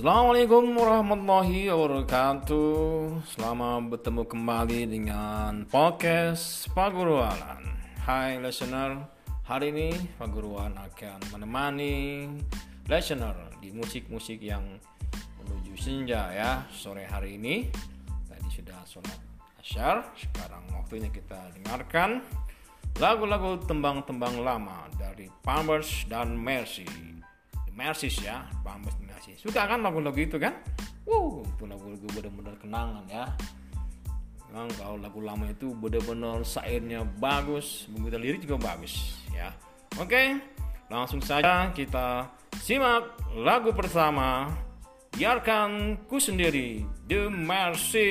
Assalamualaikum warahmatullahi wabarakatuh. Selamat bertemu kembali dengan podcast Paguruan Hai listener. Hari ini Paguruan akan menemani listener di musik-musik yang menuju senja ya Sore hari ini. Tadi sudah sholat asyar Sekarang waktunya kita dengarkan Lagu-lagu tembang-tembang lama dari Palmers dan Mercy Mercy ya dan Mercy Suka kan lagu-lagu itu kan? Wow, itu lagu-lagu benar-benar kenangan ya. Memang kalau lagu lama itu benar-benar sairnya bagus Begitu lirik juga bagus ya. Oke, langsung saja kita simak lagu pertama Biarkan ku sendiri The Mercy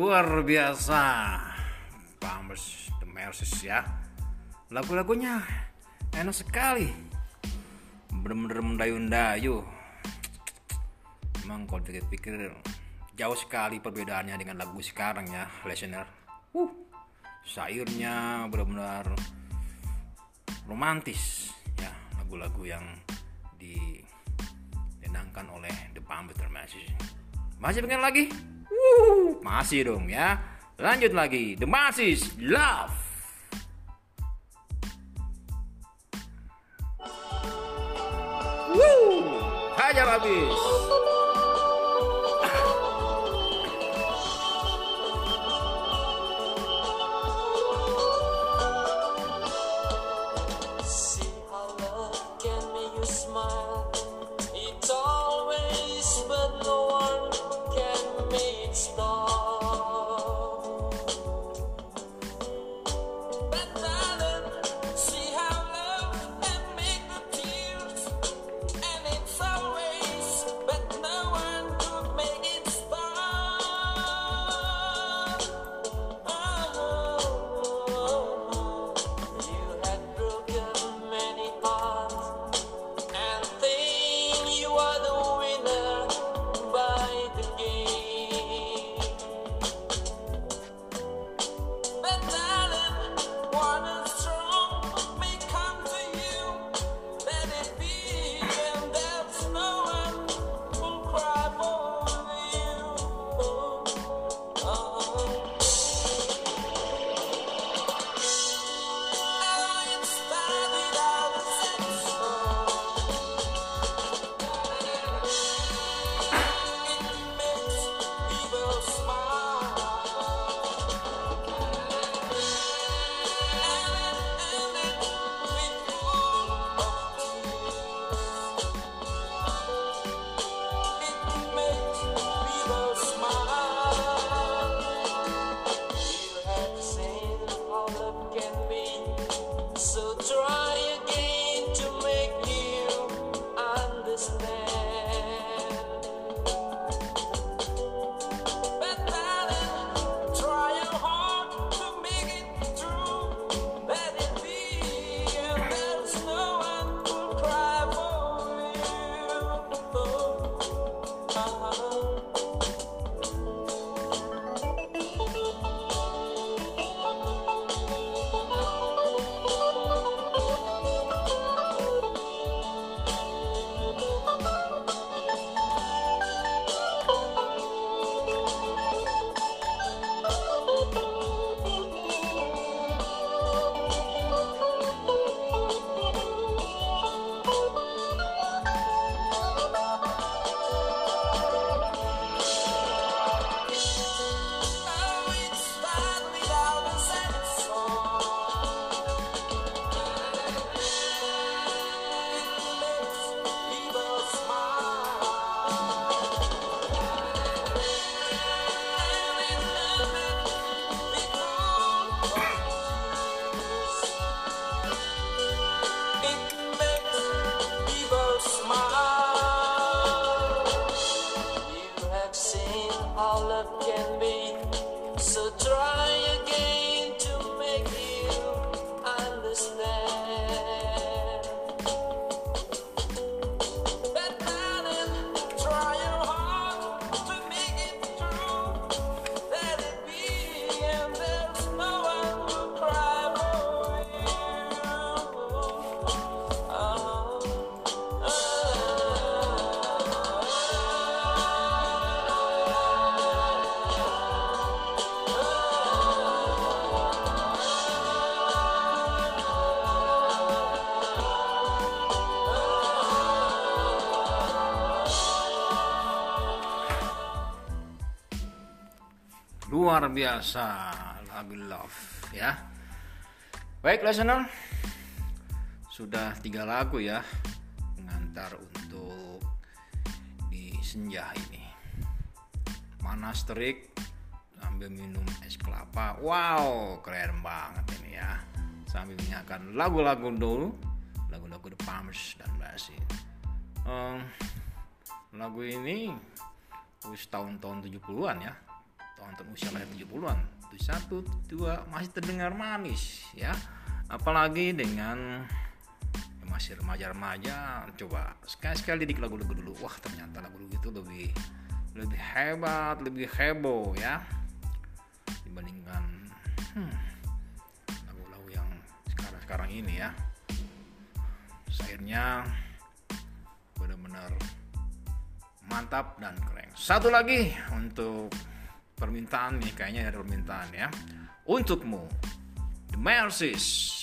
luar biasa. Pampers The Mercies ya. Lagu-lagunya enak sekali. Bener-bener mendayu-dayu emang kalau pikir-pikir jauh sekali perbedaannya dengan lagu sekarang ya listener uh sairnya benar-benar romantis ya lagu-lagu yang didenangkan oleh The Pampers The Mercies. Masih pengen lagi masih dong ya. Lanjut lagi. The Masses Love. Woo! Hajar habis. Luar biasa. Love ya. Baik listener. Sudah tiga lagu ya mengantar untuk di senja ini. Panas terik sambil minum es kelapa. Wow keren banget ini ya. Sambil menyanyikan lagu-lagu dulu lagu-lagu The Palms dan Basi um, lagu ini wis tahun-tahun 70-an ya tahun usia lahir 70-an satu dua masih terdengar manis ya. Apalagi dengan masih remaja-remaja coba sekali-sekali didik lagu-lagu dulu. Wah ternyata lagu-lagu itu lebih lebih hebat lebih heboh ya. Dibandingkan hmm, lagu-lagu yang sekarang-sekarang ini ya. Akhirnya benar-benar mantap dan keren. Satu lagi untuk permintaan nih kayaknya ada permintaan ya. Untukmu The Mercies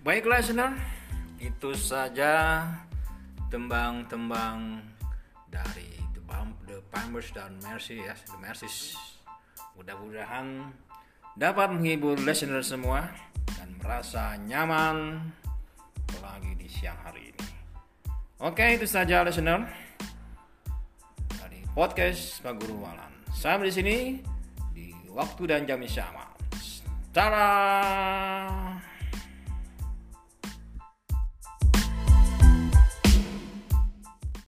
Baik listener, itu saja tembang-tembang dari The, Bump, The Pampers dan Mercy ya, The Mercies. Mudah-mudahan dapat menghibur listener semua dan merasa nyaman lagi di siang hari ini. Oke, itu saja listener dari podcast Pak Guru Walan. Saya di sini di waktu dan jam yang sama. Salam.